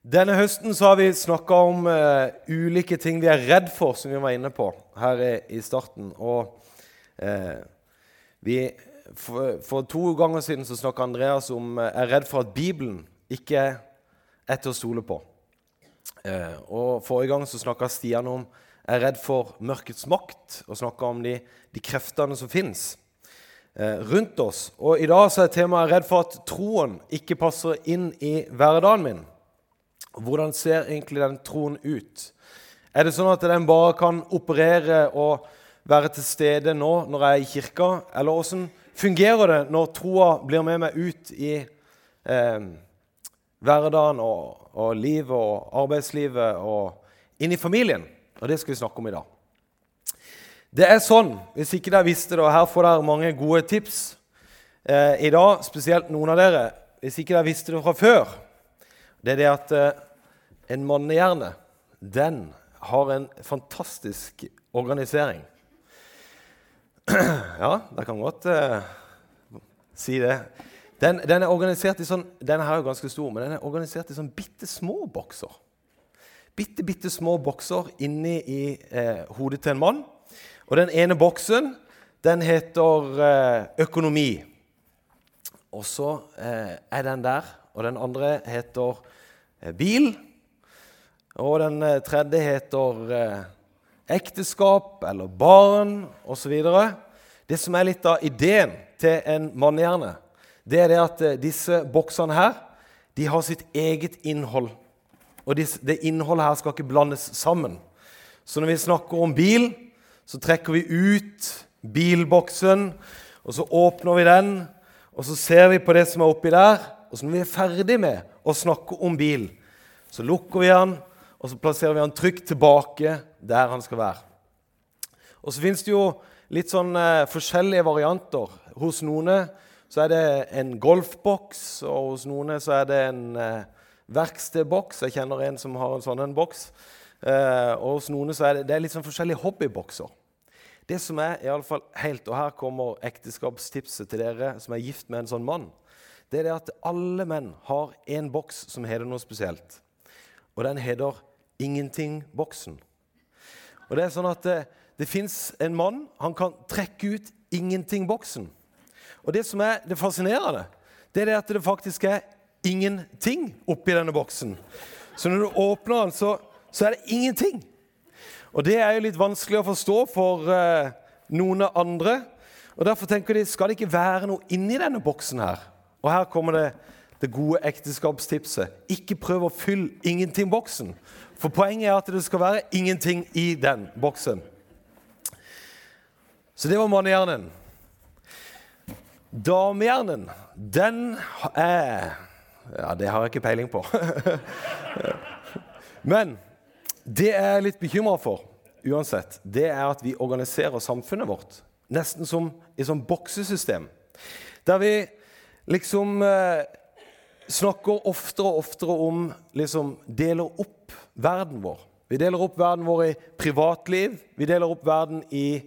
Denne høsten har vi snakka om uh, ulike ting vi er redd for, som vi var inne på her i, starten. Og uh, vi, for, for, to ganger siden så snakka Andreas om uh, er redd for at Bibelen ikke er til å stole på. og Forrige gang så snakka Stian om er redd for mørkets makt, og snakka om de, de, kreftene som fins rundt oss. Og I dag så er temaet redd for at troen ikke passer inn i hverdagen min. Hvordan ser egentlig den troen ut? Er det sånn at den bare kan operere og være til stede nå når jeg er i kirka? Eller hvordan fungerer det når troa blir med meg ut i eh, hverdagen og, og livet og arbeidslivet og inn i familien? Og det skal vi snakke om i dag. Det er sånn, hvis ikke dere visste det, og her får dere mange gode tips eh, i dag, spesielt noen av dere, hvis ikke dere visste det fra før det er det at eh, en mannehjerne, den har en fantastisk organisering. Ja, det kan godt uh, si det. Den, den, er organisert i sånn, Denne her er jo ganske stor, men den er organisert i sånn bitte små bokser. Bitte, bitte små bokser inni i eh, hodet til en mann. Og den ene boksen den heter eh, økonomi. Og så eh, er den der. Og den andre heter Eh, bil. Og den eh, tredje heter eh, ekteskap eller barn osv. Det som er litt av ideen til en mannehjerne, det er det at disse boksene her de har sitt eget innhold. Og det innholdet her skal ikke blandes sammen. Så når vi snakker om bil, så trekker vi ut bilboksen, og så åpner vi den, og så ser vi på det som er oppi der. Og så når vi er ferdig med å snakke om bil, så lukker vi den, og så plasserer vi den trygt tilbake der han skal være. Og så fins det jo litt sånn eh, forskjellige varianter. Hos noen så er det en golfboks, og hos noen så er det en eh, verkstedboks. Jeg kjenner en som har en sånn en boks. Eh, og hos noen så er det, det er litt sånn forskjellige hobbybokser. Det som er i alle fall helt, og Her kommer ekteskapstipset til dere som er gift med en sånn mann det er det at alle menn har en boks som heter noe spesielt. Og den heter Ingenting-boksen. Og Det er sånn at det, det fins en mann han kan trekke ut Ingenting-boksen. Og Det som er det fascinerende, det er det at det faktisk er ingenting oppi denne boksen. Så når du åpner den, så, så er det ingenting. Og det er jo litt vanskelig å forstå for uh, noen andre. Og Derfor tenker de skal det ikke være noe inni denne boksen her. Og her kommer det det gode ekteskapstipset. Ikke prøv å fylle ingenting-boksen. For poenget er at det skal være ingenting i den boksen. Så det var mannehjernen. Damehjernen, den er Ja, det har jeg ikke peiling på. Men det jeg er litt bekymra for, uansett, det er at vi organiserer samfunnet vårt nesten som i sånn boksesystem. Der vi liksom eh, snakker oftere og oftere om liksom deler opp verden vår. Vi deler opp verden vår i privatliv, vi deler opp verden i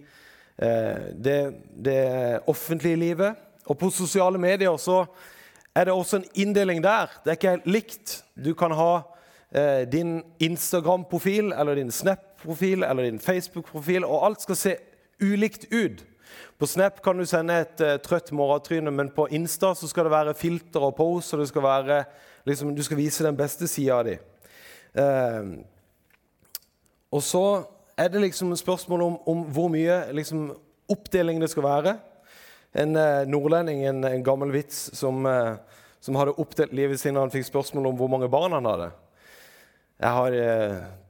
eh, det, det, offentlige livet. Og på sosiale medier så er det også en inndeling der. Det er ikke helt likt. Du kan ha eh, din Instagram-profil eller din Snap-profil eller din Facebook-profil, og alt skal se ulikt ut. På Snap kan du sende et uh, trøtt morgentryne, men på Insta så skal det være filter og pose, og skal være, liksom, du skal vise den beste sida dem. Uh, og så er det liksom spørsmål om, om hvor mye liksom, oppdeling det skal være. En uh, nordlending, en, en, gammel vits, som, uh, som hadde oppdelt livet sitt da han fikk spørsmål om hvor mange barn han hadde. Jeg har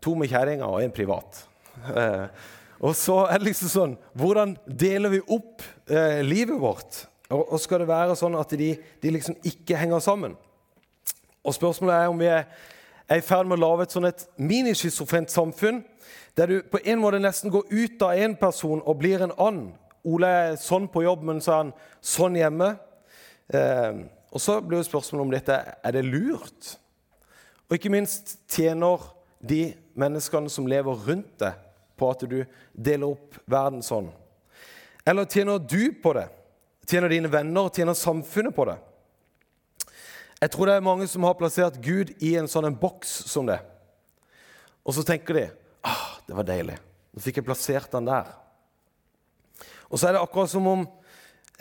to med kjerringa og en privat. Og så er det liksom sånn Hvordan deler vi opp eh, livet vårt? Og, og, skal det være sånn at de, de liksom ikke henger sammen? Og spørsmålet er om vi er, er i ferd med å lage et sånn et minischizofrent samfunn der du på en måte nesten går ut av en person og blir en annen. Ole er sånn på jobb, men så er han sånn hjemme. Eh, og så blir jo spørsmålet om dette er det lurt. Og ikke minst tjener de menneskene som lever rundt deg, på at du deler opp verden sånn? Eller tjener du på det? Tjener dine venner, tjener samfunnet på det? Jeg tror det er mange som har plassert Gud i en sånn en boks som det. Og så tenker de ah, det var deilig. Nå fikk jeg plassert han der. Og så er det akkurat som om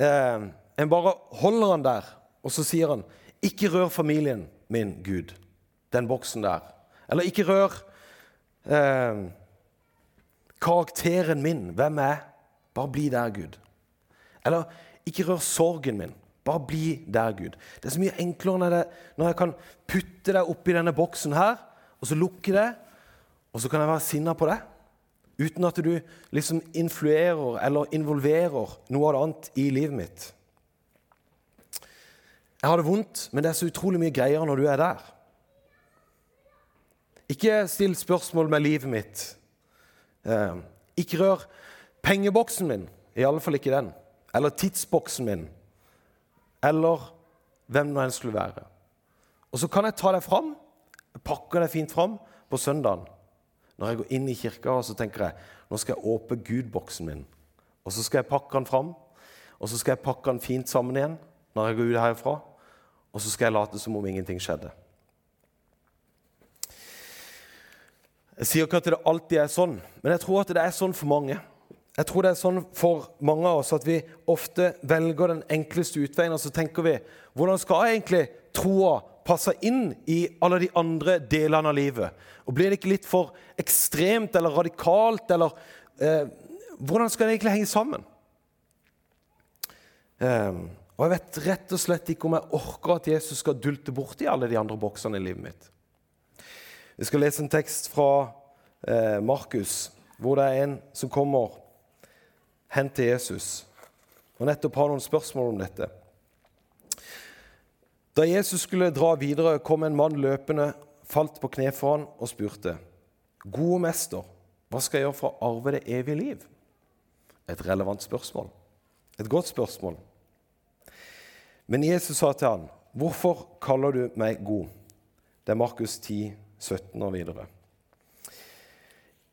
eh, en bare holder han der, og så sier han ikke rør familien min, Gud. Den boksen der. Eller ikke rør eh, karakteren min. Hvem er jeg? Bare bli der, Gud. Eller ikke rør sorgen min. Bare bli der, Gud. Det er så mye enklere når, det, når jeg kan putte deg oppi denne boksen her, og så lukke det, og så kan jeg være sinna på det. Uten at du liksom influerer eller involverer noe av det annet i livet mitt. Jeg har det vondt, men det er så utrolig mye greier når du er der. Ikke still spørsmål med livet mitt. Eh, ikke rør pengeboksen min, i alle fall ikke den. Eller tidsboksen min eller hvem nå enn skulle være. Og så kan jeg ta deg fram, pakke deg fint fram på søndagen. Når jeg går inn i kirka og så tenker jeg, nå skal jeg åpne Gud-boksen min. Og så skal jeg pakke den fram, og så skal jeg pakke den fint sammen igjen når jeg går ut herfra. Og så skal jeg late som om ingenting skjedde. Jeg sier ikke at det alltid er sånn, men jeg tror at det er sånn for mange. Jeg tror det er sånn for mange av oss at vi ofte velger den enkleste utveien, og så tenker vi hvordan skal jeg egentlig troa passe inn i alle de andre delene av livet? Og Blir det ikke litt for ekstremt eller radikalt? Eller eh, hvordan skal det egentlig henge sammen? Eh, og jeg vet rett og slett ikke om jeg orker at Jesus skal dulte borti alle de andre boksene i livet mitt. Vi skal lese en tekst fra eh, Markus, hvor det er en som kommer hen til Jesus og nettopp har noen spørsmål om dette. Da Jesus skulle dra videre, kom en mann løpende, falt på kne for han og spurte, 'Gode mester, hva skal jeg gjøre for å arve det evige liv?' Et relevant spørsmål. Et godt spørsmål. Men Jesus sa til han, 'Hvorfor kaller du meg god?' Det er Markus 10, 17 og videre.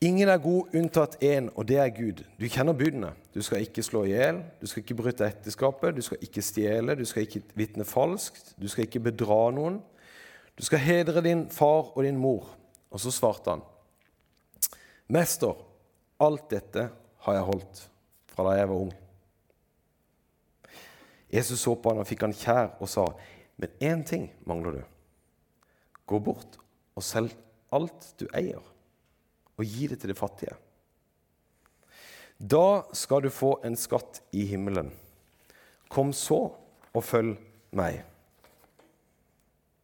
Ingen er god unntatt én, og det er Gud. Du kjenner budene. Du skal ikke slå i hjel, du skal ikke bryte ekteskapet, du skal ikke stjele, du skal ikke vitne falskt, du skal ikke bedra noen. Du skal hedre din far og din mor. Og så svarte han, Mester, alt dette har jeg holdt fra da jeg var ung. Jesus så på han og fikk han kjær og sa, Men én ting mangler du. Gå bort og selg alt du eier og gi det til de fattige. Da skal du få en skatt i himmelen. Kom så og følg meg.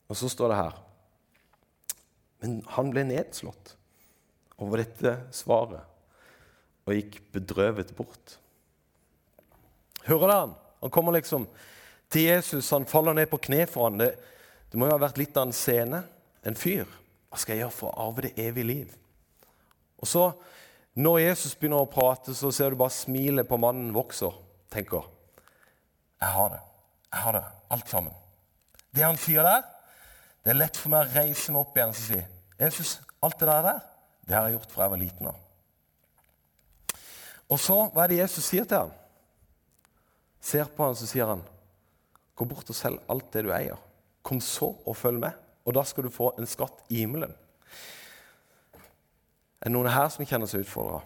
Og så står det her Men han ble nedslått over dette svaret og gikk bedrøvet bort. Hører dere han? Han kommer liksom til Jesus, han faller ned på kne for han. Det, det må jo ha vært litt av en scene. En fyr. Hva skal jeg gjøre for å arve det evige liv? Og så, når Jesus begynner å prate, så ser du bare smilet på mannen vokser. Tenker Jeg har det. Jeg har det. Alt sammen. Det han sier der, det er lett for meg å reise meg opp igjen og si Jesus, alt det der, det har jeg gjort fra jeg var liten av. Og så, hva er det Jesus sier til ham? Ser på ham, så sier han, gå bort og selg alt det du eier. Kom så og følg med, og da skal du få en skatt i himmelen. Er det noen her som kjenner seg utfordra?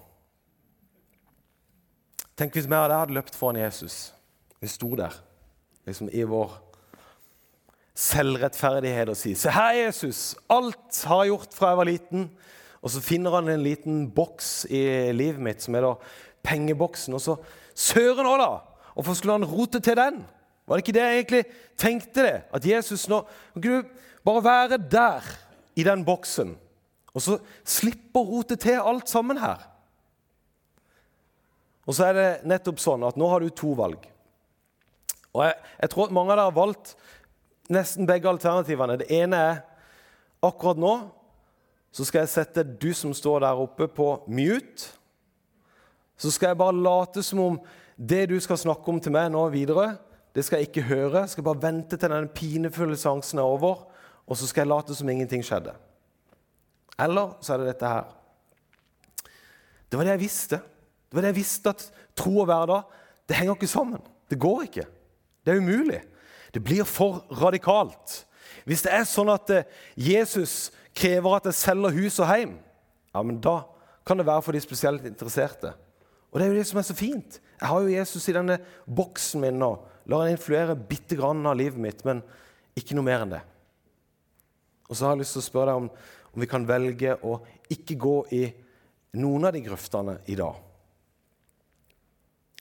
Tenk hvis vi hadde løpt foran Jesus. Vi sto der liksom i vår selvrettferdighet og sier Se her, Jesus! Alt har jeg gjort fra jeg var liten. Og så finner han en liten boks i livet mitt som er da pengeboksen. Og så Søren òg, da! Hvorfor skulle han rote til den? Var det ikke det jeg egentlig tenkte? det? At Jesus nå du bare være der, i den boksen? Og så slippe å rote til alt sammen her. Og så er det nettopp sånn at nå har du to valg. Og jeg, jeg tror at mange av dere har valgt nesten begge alternativene. Det ene er akkurat nå så skal jeg sette du som står der oppe, på mute. Så skal jeg bare late som om det du skal snakke om til meg nå videre, det skal jeg ikke høre. Jeg skal bare vente til den pinefulle seansen er over, og så skal jeg late som ingenting skjedde. Eller så er det dette her. Det var det jeg visste. Det var det jeg visste at tro og hverdag det henger ikke sammen. Det går ikke. Det er umulig. Det blir for radikalt. Hvis det er sånn at eh, Jesus krever at jeg selger hus og heim, ja, men da kan det være for de spesielt interesserte. Og det er jo det som er så fint. Jeg har jo Jesus i denne boksen min nå. Lar han influere bitte grann av livet mitt, men ikke noe mer enn det. Og så har jeg lyst til å spørre deg om, om vi kan velge å ikke gå i noen av de grøftene i dag.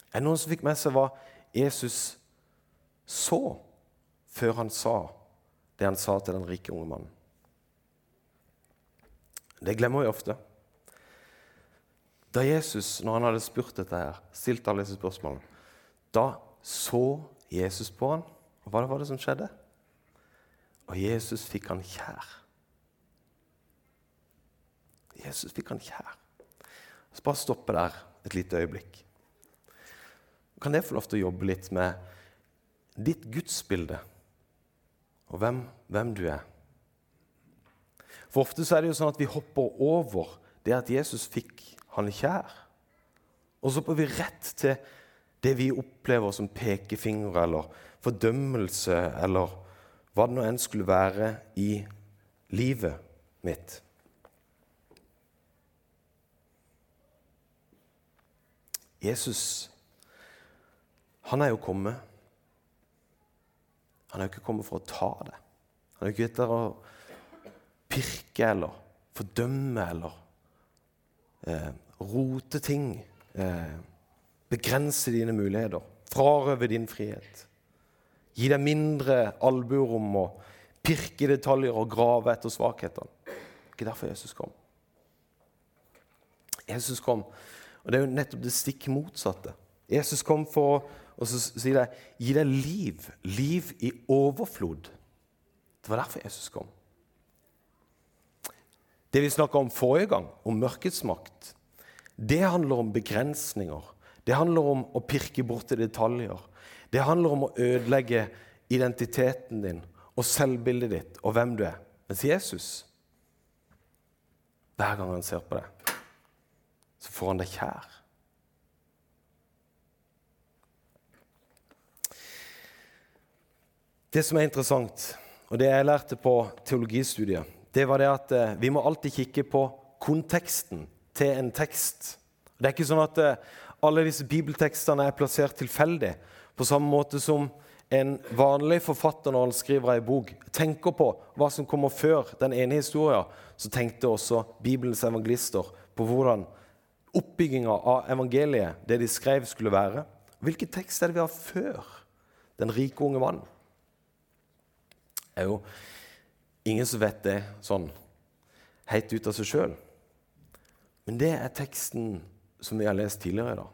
Er det noen som fikk med seg hva Jesus så før han sa det han sa til den rike unge mannen? Det glemmer vi ofte. Da Jesus, når han hadde spurt dette her, stilte alle disse spørsmålene, da så Jesus på han, og hva var det som skjedde? Og Jesus fikk han kjær. Jesus fikk han kjær. Så bare stoppe der et lite øyeblikk. Kan det få lov til å jobbe litt med ditt gudsbilde og hvem, hvem du er? For ofte så er det jo sånn at vi hopper over det at Jesus fikk han kjær. Og så går vi rett til det vi opplever som pekefingre eller fordømmelse eller hva det nå enn skulle være i livet mitt. Jesus, han er jo kommet. Han er jo ikke kommet for å ta det. Han er jo ikke etter å pirke eller fordømme eller eh, rote ting. Eh, begrense dine muligheter. Frarøve din frihet. Gi deg mindre albuerom og pirke i detaljer og grave etter svakhetene. Det er ikke derfor Jesus kom. Jesus kom, og det er jo nettopp det stikk motsatte. Jesus kom for å si deg, gi deg liv. Liv i overflod. Det var derfor Jesus kom. Det vi snakka om forrige gang, om mørkets makt, det handler om begrensninger. Det handler om å pirke borti detaljer. Det handler om å ødelegge identiteten din og selvbildet ditt og hvem du er. Mens Jesus, hver gang han ser på deg, så får han deg kjær. Det som er interessant, og det jeg lærte på teologistudiet, det var det at eh, vi må alltid kikke på konteksten til en tekst. Det er ikke sånn at eh, alle disse bibeltekstene er plassert tilfeldig, på samme måte som en vanlig forfatter når han skriver ei bok, tenker på hva som kommer før den ene historien, så tenkte også Bibelens evangelister på hvordan oppbygginga av evangeliet, det de skrev, skulle være. Hvilken tekst er det vi har før den rike unge mannen? Det er jo ingen som vet det sånn helt ut av seg sjøl. Men det er teksten som vi har lest tidligere i dag.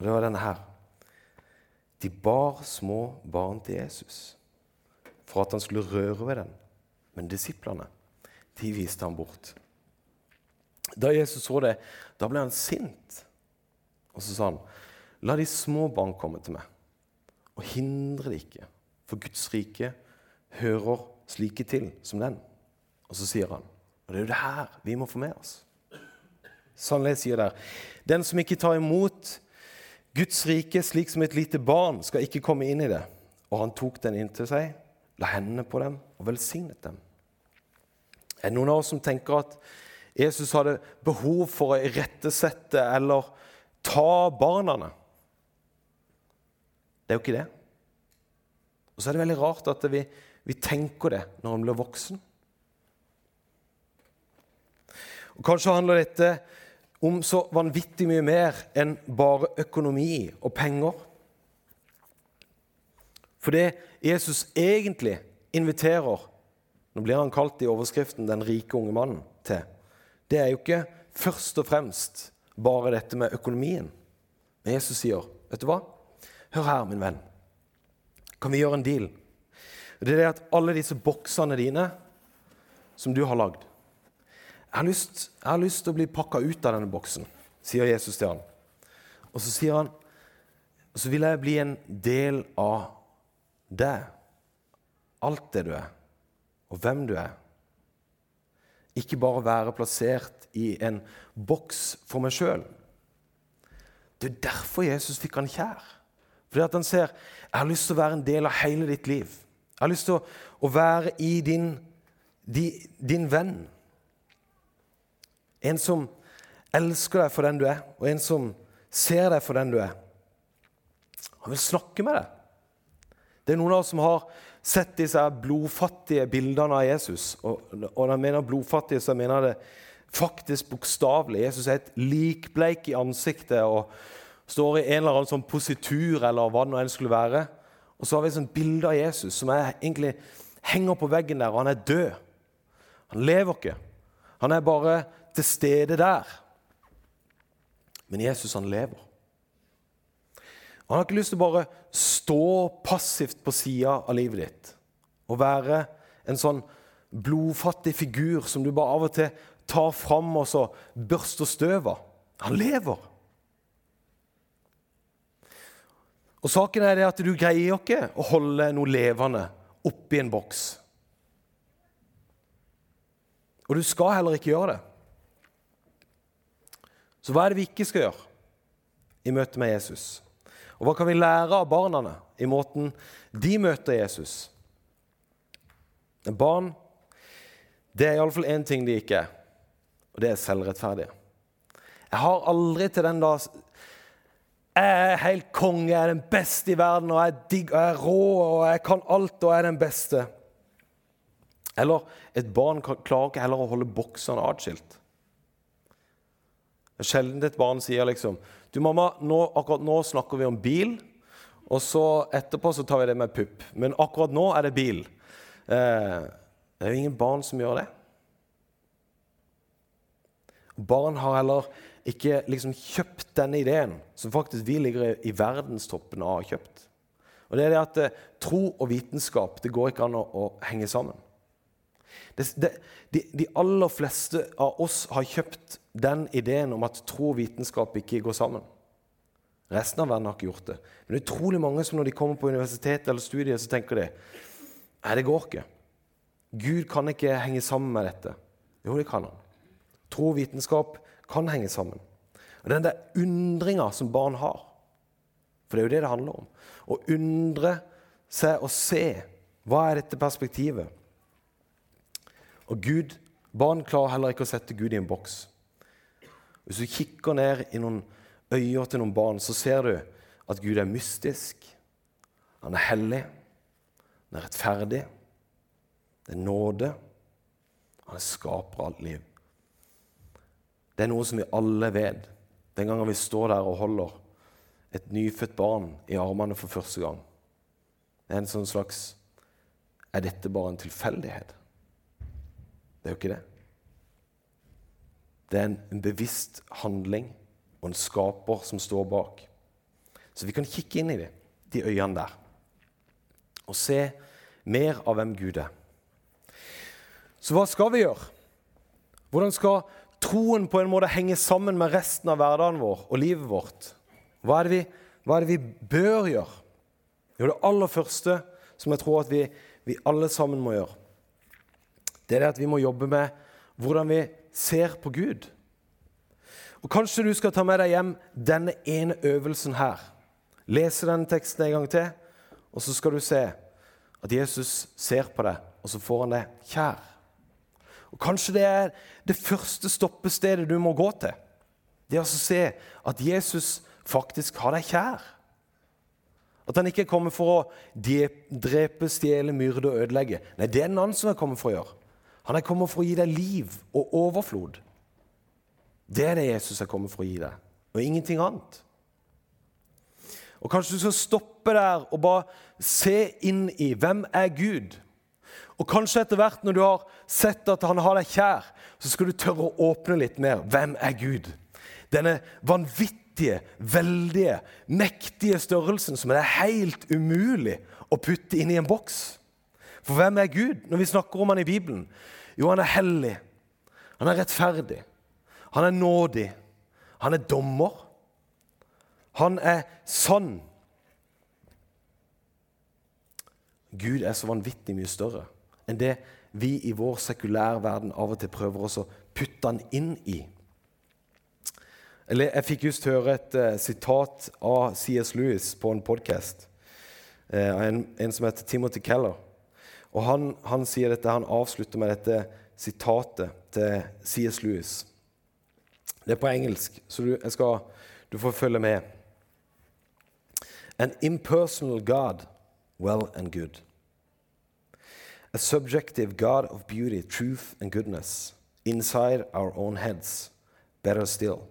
Og det var denne her. De bar små barn til Jesus for at han skulle røre ved dem. Men disiplene, de viste ham bort. Da Jesus så det, da ble han sint. Og så sa han, 'La de små barn komme til meg, og hindre det ikke.' For Guds rike hører slike til som den. Og så sier han, og det er jo det her vi må få med oss Sannelig sier der, den som ikke tar imot Guds rike slik som et lite barn, skal ikke komme inn i det. Og han tok den inn til seg, la hendene på dem og velsignet dem. Er det noen av oss som tenker at Jesus hadde behov for å irettesette eller ta barna? Det er jo ikke det. Og så er det veldig rart at vi, vi tenker det når en blir voksen. Og Kanskje handler dette om så vanvittig mye mer enn bare økonomi og penger. For det Jesus egentlig inviterer Nå blir han kalt i overskriften 'den rike unge mannen' til. Det er jo ikke først og fremst bare dette med økonomien. Men Jesus sier, 'Vet du hva? Hør her, min venn. Kan vi gjøre en deal?' Det er det at alle disse boksene dine som du har lagd jeg har, lyst, jeg har lyst til å bli pakka ut av denne boksen, sier Jesus til han. Og så sier han så vil jeg bli en del av deg. Alt det du er, og hvem du er. Ikke bare være plassert i en boks for meg sjøl. Det er derfor Jesus fikk han kjær. Fordi at han ser jeg har lyst til å være en del av hele ditt liv. Jeg har lyst til å, å være i din, di, din venn. En som elsker deg for den du er, og en som ser deg for den du er. Han vil snakke med deg. Det er noen av oss som har sett disse blodfattige bildene av Jesus. Og, og når jeg mener blodfattige, så mener jeg det faktisk bokstavelig. Jesus er et likbleik i ansiktet og står i en eller annen sånn positur eller hva det nå enn skulle være. Og så har vi et sånt bilde av Jesus som egentlig henger på veggen der, og han er død. Han lever ikke. Han er bare til stede der. Men Jesus, han lever. Han har ikke lyst til å bare stå passivt på sida av livet ditt og være en sånn blodfattig figur som du bare av og til tar fram og så børster støv av. Han lever. Og Saken er det at du greier ikke å holde noe levende oppi en boks. Og du skal heller ikke gjøre det. Så hva er det vi ikke skal gjøre i møte med Jesus? Og hva kan vi lære av barna i måten de møter Jesus? Barn det er iallfall én ting de ikke er, og det er selvrettferdige. Jeg har aldri til den da Jeg er helt konge, jeg er den beste i verden, og jeg er digg, og jeg er rå, og jeg kan alt, og jeg er den beste. Eller et barn klarer ikke heller å holde boksene atskilt. Det er sjelden et barn sier liksom du, mamma, nå, akkurat nå snakker vi om bil, og så etterpå så tar vi det med pupp. Men akkurat nå er det bil. Eh, det er jo ingen barn som gjør det. Barn har heller ikke liksom kjøpt denne ideen, som faktisk vi ligger i verdenstoppen av å ha kjøpt. Og det er det at eh, Tro og vitenskap det går ikke an å, å henge sammen. Det, det, de, de, aller fleste av oss har kjøpt den ideen om at tro og vitenskap ikke går sammen. Resten av verden har ikke gjort det. Men det er utrolig mange som når de kommer på universitet eller studiet, så tenker de nei, det går ikke. Gud kan ikke henge sammen med dette. Jo, det kan han. Tro og vitenskap kan henge sammen. Og Den der undringa som barn har, for det er jo det det handler om Å undre seg og se hva er dette perspektivet og Gud, Barn klarer heller ikke å sette Gud i en boks. Hvis du kikker ned i noen øyer til noen barn, så ser du at Gud er mystisk. Han er hellig. Han er rettferdig. Det er nåde. Han er skaper alt liv. Det er noe som vi alle vet den gangen vi står der og holder et nyfødt barn i armene for første gang. Det er en sånn slags Er dette bare en tilfeldighet? Det er jo ikke det. Det er en, bevisst handling og en skaper som står bak. Så vi kan kikke inn i det, de øynene der og se mer av hvem Gud er. Så hva skal vi gjøre? Hvordan skal troen på en måte henge sammen med resten av hverdagen vår og livet vårt? Hva er det vi, er det vi bør gjøre? Jo, det aller første som jeg tror at vi, vi alle sammen må gjøre, det er det at vi må jobbe med hvordan vi ser på Gud. Og Kanskje du skal ta med deg hjem denne ene øvelsen her. Lese denne teksten en gang til, og så skal du se at Jesus ser på deg, og så får han deg kjær. Og Kanskje det er det første stoppestedet du må gå til. Det er å se at Jesus faktisk har deg kjær. At han ikke er kommet for å drepe, stjele, myrde og ødelegge. Nei, det er en annen som er kommet for å gjøre. Han er kommet for å gi deg liv og overflod. Det er det Jesus er kommet for å gi deg, og ingenting annet. Og Kanskje du skal stoppe der og bare se inn i hvem er Gud? Og kanskje etter hvert når du har sett at han har deg kjær, så skal du tørre å åpne litt mer. Hvem er Gud? Denne vanvittige, veldige, mektige størrelsen som er helt umulig å putte inn i en boks. For hvem er Gud når vi snakker om han i Bibelen? Jo, han er hellig. Han er rettferdig. Han er nådig. Han er dommer. Han er sann. Gud er så vanvittig mye større enn det vi i vår sekulære verden av og til prøver oss å putte han inn i. Jeg fikk just høre et uh, sitat av C.S. Lewis på en podkast uh, en, en, som heter Timothy Keller. Og han, han sier dette, han avslutter med dette sitatet til C.S. Lewis. Det er på engelsk, så du, skal, du får følge med. An impersonal God, well and good. A subjective God of beauty, truth and goodness, inside our own heads, better still.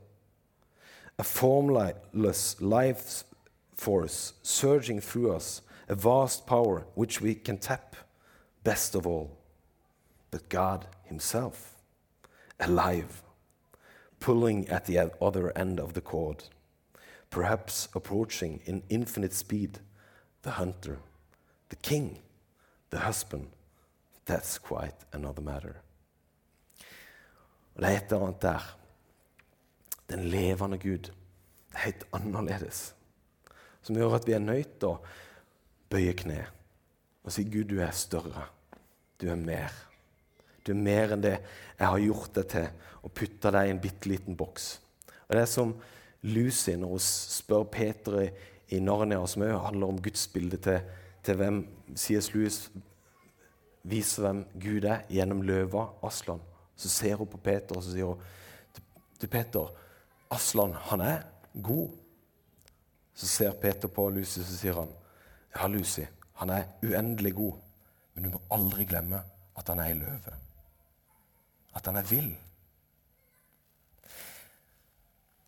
A formless life force surging through us, a vast power which we can tap, best of all. But God Himself, alive, pulling at the other end of the cord, perhaps approaching in infinite speed the hunter, the king, the husband. That's quite another matter. Det er et eller annet der. Den levende Gud. Det er helt annerledes. Som gjør at vi er nødt til å bøye kne og si Gud, du er større. Du er mer. Du er mer enn det jeg har gjort deg til, og putta deg i en bitte liten boks. Og Det er som Lucy når hun spør Peter i Narnia, som også handler om gudsbildet til, til hvem C.S. Lewis viser hvem Gud er gjennom løva, Aslan. Så ser hun på Peter og så sier hun til Peter Aslan, han er god. Så ser Peter på Lucy så sier han, ja, Lucy, han er uendelig god, men du må aldri glemme at han er ei løve. At han er vill.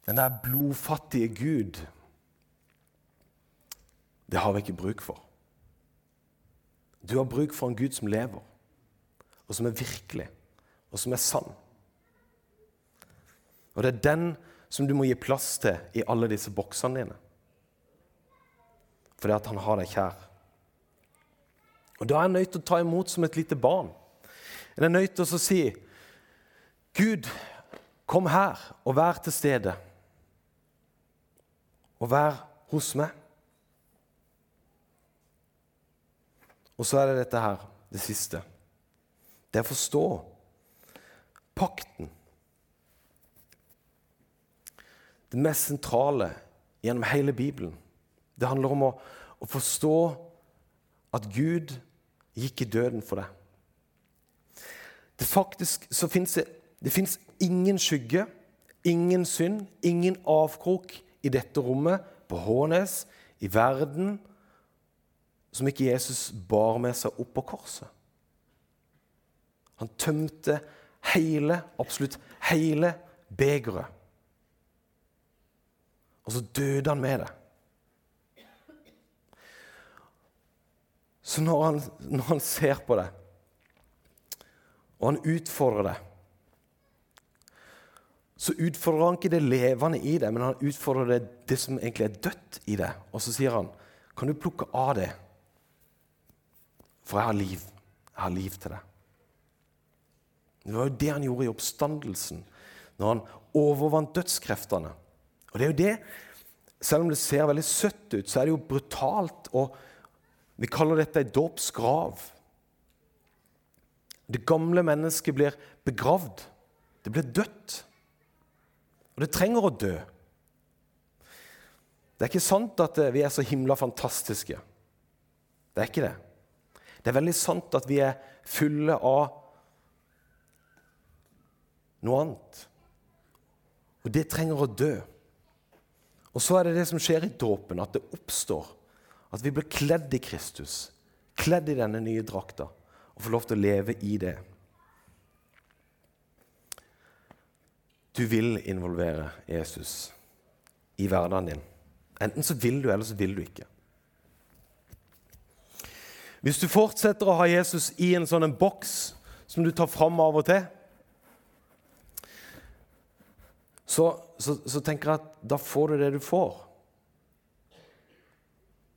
Den der blodfattige Gud, det har vi ikke bruk for. Du har bruk for en Gud som lever, og som er virkelig, og som er sann. Og det er den som du må gi plass til i alle disse boksene dine. Fordi at han har deg kjær. Og Da er jeg nødt til å ta imot som et lite barn. Jeg er nødt til å si Gud, kom her og vær til stede. Og vær hos meg. Og så er det dette her, det siste. Det er å forstå pakten. Det mest sentrale gjennom hele Bibelen. Det handler om å, å forstå at Gud gikk i døden for deg. Det faktisk så finnes det, det ingen skygge, ingen synd, ingen avkrok i dette rommet, på Hånes, i verden, som ikke Jesus bar med seg opp på korset. Han tømte hele, absolutt hele begeret. Og så døde han med det. Så når han, når han ser på det, og han utfordrer det så utfordrer han ikke det levende i det, men han utfordrer det, det som egentlig er dødt i det. Og så sier han, 'Kan du plukke av det?' For jeg har liv. Jeg har liv til det. Det var jo det han gjorde i oppstandelsen, når han overvant dødskreftene. Og det er jo det, Selv om det ser veldig søtt ut, så er det jo brutalt. og Vi kaller dette ei dåpsgrav. Det gamle mennesket blir begravd. Det blir dødt. Og det trenger å dø. Det er ikke sant at vi er så himla fantastiske. Det er ikke det. Det er veldig sant at vi er fulle av noe annet. Og det trenger å dø. Og så er det det som skjer i dåpen, at det oppstår. At vi blir kledd i Kristus, kledd i denne nye drakta, og får lov til å leve i det. Du vil involvere Jesus i hverdagen din. Enten så vil du, eller så vil du ikke. Hvis du fortsetter å ha Jesus i en sånn en boks som du tar fram av og til, så, så, så, tenker jeg at da får du det du får.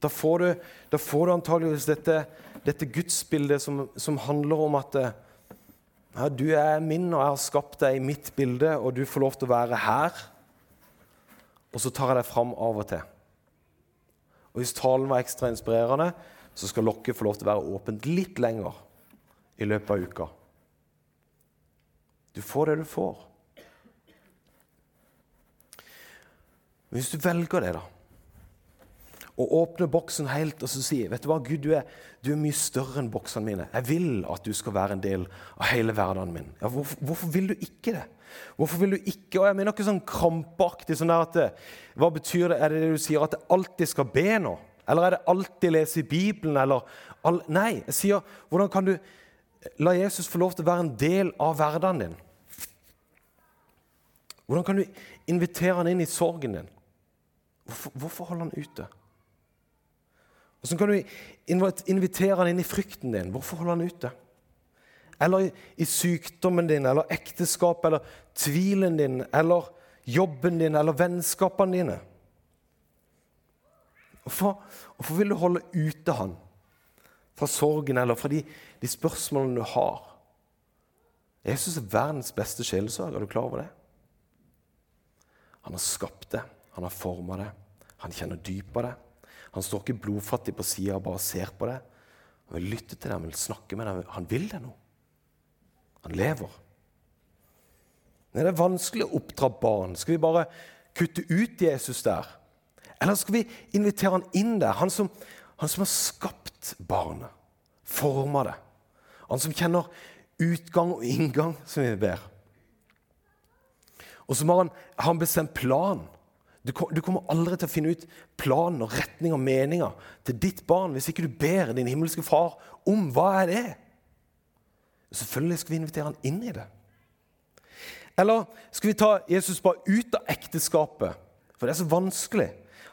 Da får du, da får du antageligvis dette, dette gudsbildet som, som, handler om at ja, du er min, og jeg har skapt deg i mitt bilde, og du får lov til å være her. Og så tar jeg deg fram av og til. Og Hvis talen var ekstra inspirerende, så skal lokket få lov til å være åpent litt lenger i løpet av uka. Du får det du får. Hvis du velger det, da, og åpner boksen helt og så sier vet du hva, Gud, du er, du er mye større enn boksene mine. Jeg vil at du skal være en del av hele hverdagen min. Ja, hvorfor, hvorfor, vil du ikke det? Hvorfor vil du ikke Og jeg mener ikke sånn krampaktig sånn der at det, Hva betyr det? Er det det du sier at jeg alltid skal be nå? Eller er det alltid lese i Bibelen? Eller all, Nei, jeg sier hvordan kan du la Jesus få lov til å være en del av hverdagen din? Hvordan kan du invitere han inn i sorgen din? Hvorfor, hvorfor holder han ute? Hvordan kan du invitere han inn i frykten din? Hvorfor holder han ute? Eller i, sykdommen din, eller ekteskap, eller tvilen din, eller jobben din, eller vennskapene dine? Hvorfor, hvorfor vil du holde ute han fra sorgen eller fra de, de spørsmålene du har? Jesus er verdens beste sjelesorg. Er du klar over det? Han har skapt det, han har forma det, han kjenner dypet av det. Han står ikke blodfattig på sida og bare ser på det. Han vil lytte til det, han vil snakke med det. Han vil det nå. Han lever. Når det er vanskelig å oppdra barn, skal vi bare kutte ut Jesus der? Eller skal vi invitere han inn der? Han som, han som har skapt barnet, forma det. Han som kjenner utgang og inngang, som vi ber. Og så har han, han bestemt plan. Du, kommer aldri til å finne ut planen og retning og meninger til ditt barn hvis ikke du ber din himmelske far om hva er det Selvfølgelig skal vi invitere han inn i det. Eller skal vi ta Jesus bare ut av ekteskapet? For det er så vanskelig.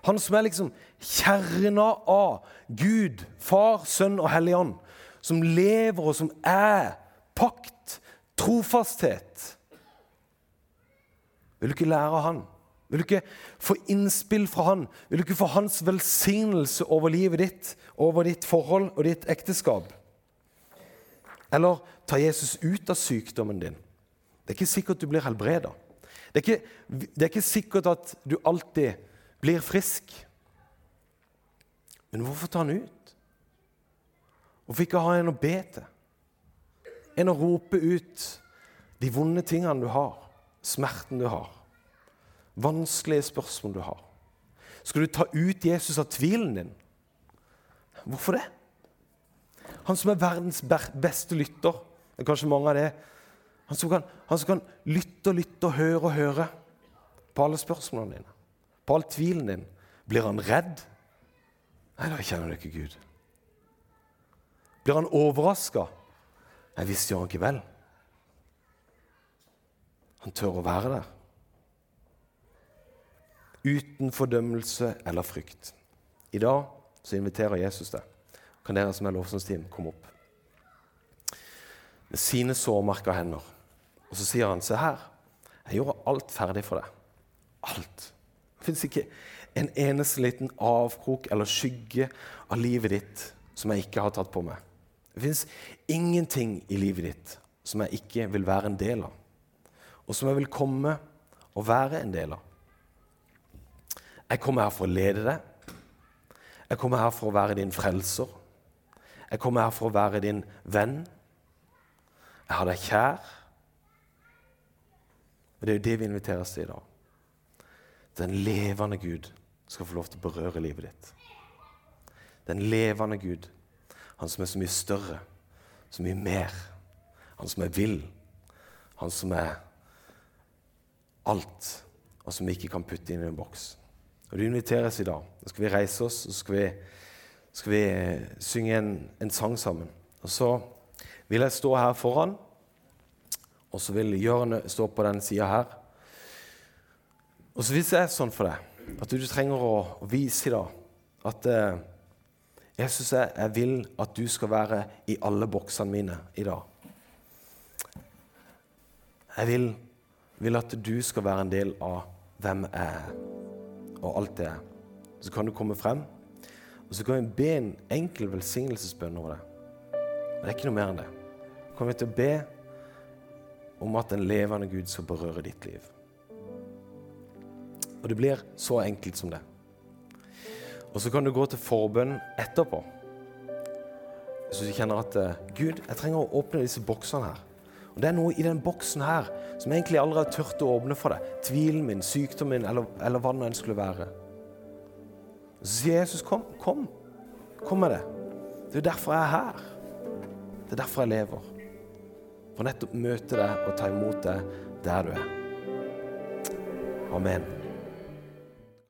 Han som er liksom kjerna av Gud, Far, Sønn og Hellig Ånd. Som lever og som er pakt, trofasthet. Vil du ikke lære av han? Vil du ikke få innspill fra han? Vil du ikke få hans velsignelse over livet ditt, over ditt forhold og ditt ekteskap? Eller ta Jesus ut av sykdommen din. Det er ikke sikkert du blir helbreda. Det, det, er ikke sikkert at du alltid blir frisk. Men hvorfor ta han ut? Hvorfor ikke ha en å be til? En å rope ut de vonde tingene du har? smerten du har, vanskelige spørsmål du har? Skal du ta ut Jesus av tvilen din? Hvorfor det? Han som er verdens beste lytter, det er kanskje mange av det. Han som kan, han som kan lytte og lytte og høre og høre på alle spørsmålene dine, på all tvilen din. Blir han redd? Nei, da kjenner du ikke Gud. Blir han overraska? Nei, visst gjør han ikke vel. Han tør å være der. Uten fordømmelse eller frykt. I dag så inviterer Jesus deg. Kan dere som er lovsangsteam, komme opp? Med sine sårmerka hender. Og så sier han, 'Se her, jeg gjorde alt ferdig for deg.' Alt. Det fins ikke en eneste liten avkrok eller skygge av livet ditt som jeg ikke har tatt på meg. Det fins ingenting i livet ditt som jeg ikke vil være en del av og som jeg vil komme og være en del av. Jeg kommer her for å lede deg. Jeg kommer her for å være din frelser. Jeg kommer her for å være din venn. Jeg har deg kjær. Og Det er jo det vi inviteres til i dag. Den levende Gud skal få lov til å berøre livet ditt. Den levende Gud, han som er så mye større, så mye mer. Han som er vill, han som er alt, og som vi ikke kan putte inn i en boks. Og Du inviteres i dag. Da skal vi reise oss og skal vi, skal vi eh, synge en, en, sang sammen. Og Så vil jeg stå her foran, og så vil Jørn stå på den sida her. Og så Hvis det er sånn for deg at du trenger å, å vise i dag at eh, Jesus, jeg vil at du skal være i alle boksene mine i dag. Jeg vil vil at du skal være en del av hvem jeg er, og alt det. Så kan du komme frem, og så kan vi be en enkel velsignelsesbønn over det. Men det er ikke noe mer enn det. Så kommer vi til å be om at den levende Gud skal berøre ditt liv. Og det blir så enkelt som det. Og så kan du gå til forbønn etterpå. Hvis du kjenner at eh, Gud, jeg trenger å åpne disse boksene her. Og Det er noe i den boksen her som egentlig aldri har turt å åpne for deg. Tvilen min, sykdommen min, eller, eller hva det enn skulle være. Så Jesus, kom, kom. Kom med det. Det er derfor jeg er her. Det er derfor jeg lever. For nettopp møte deg og ta imot deg der du er. Amen.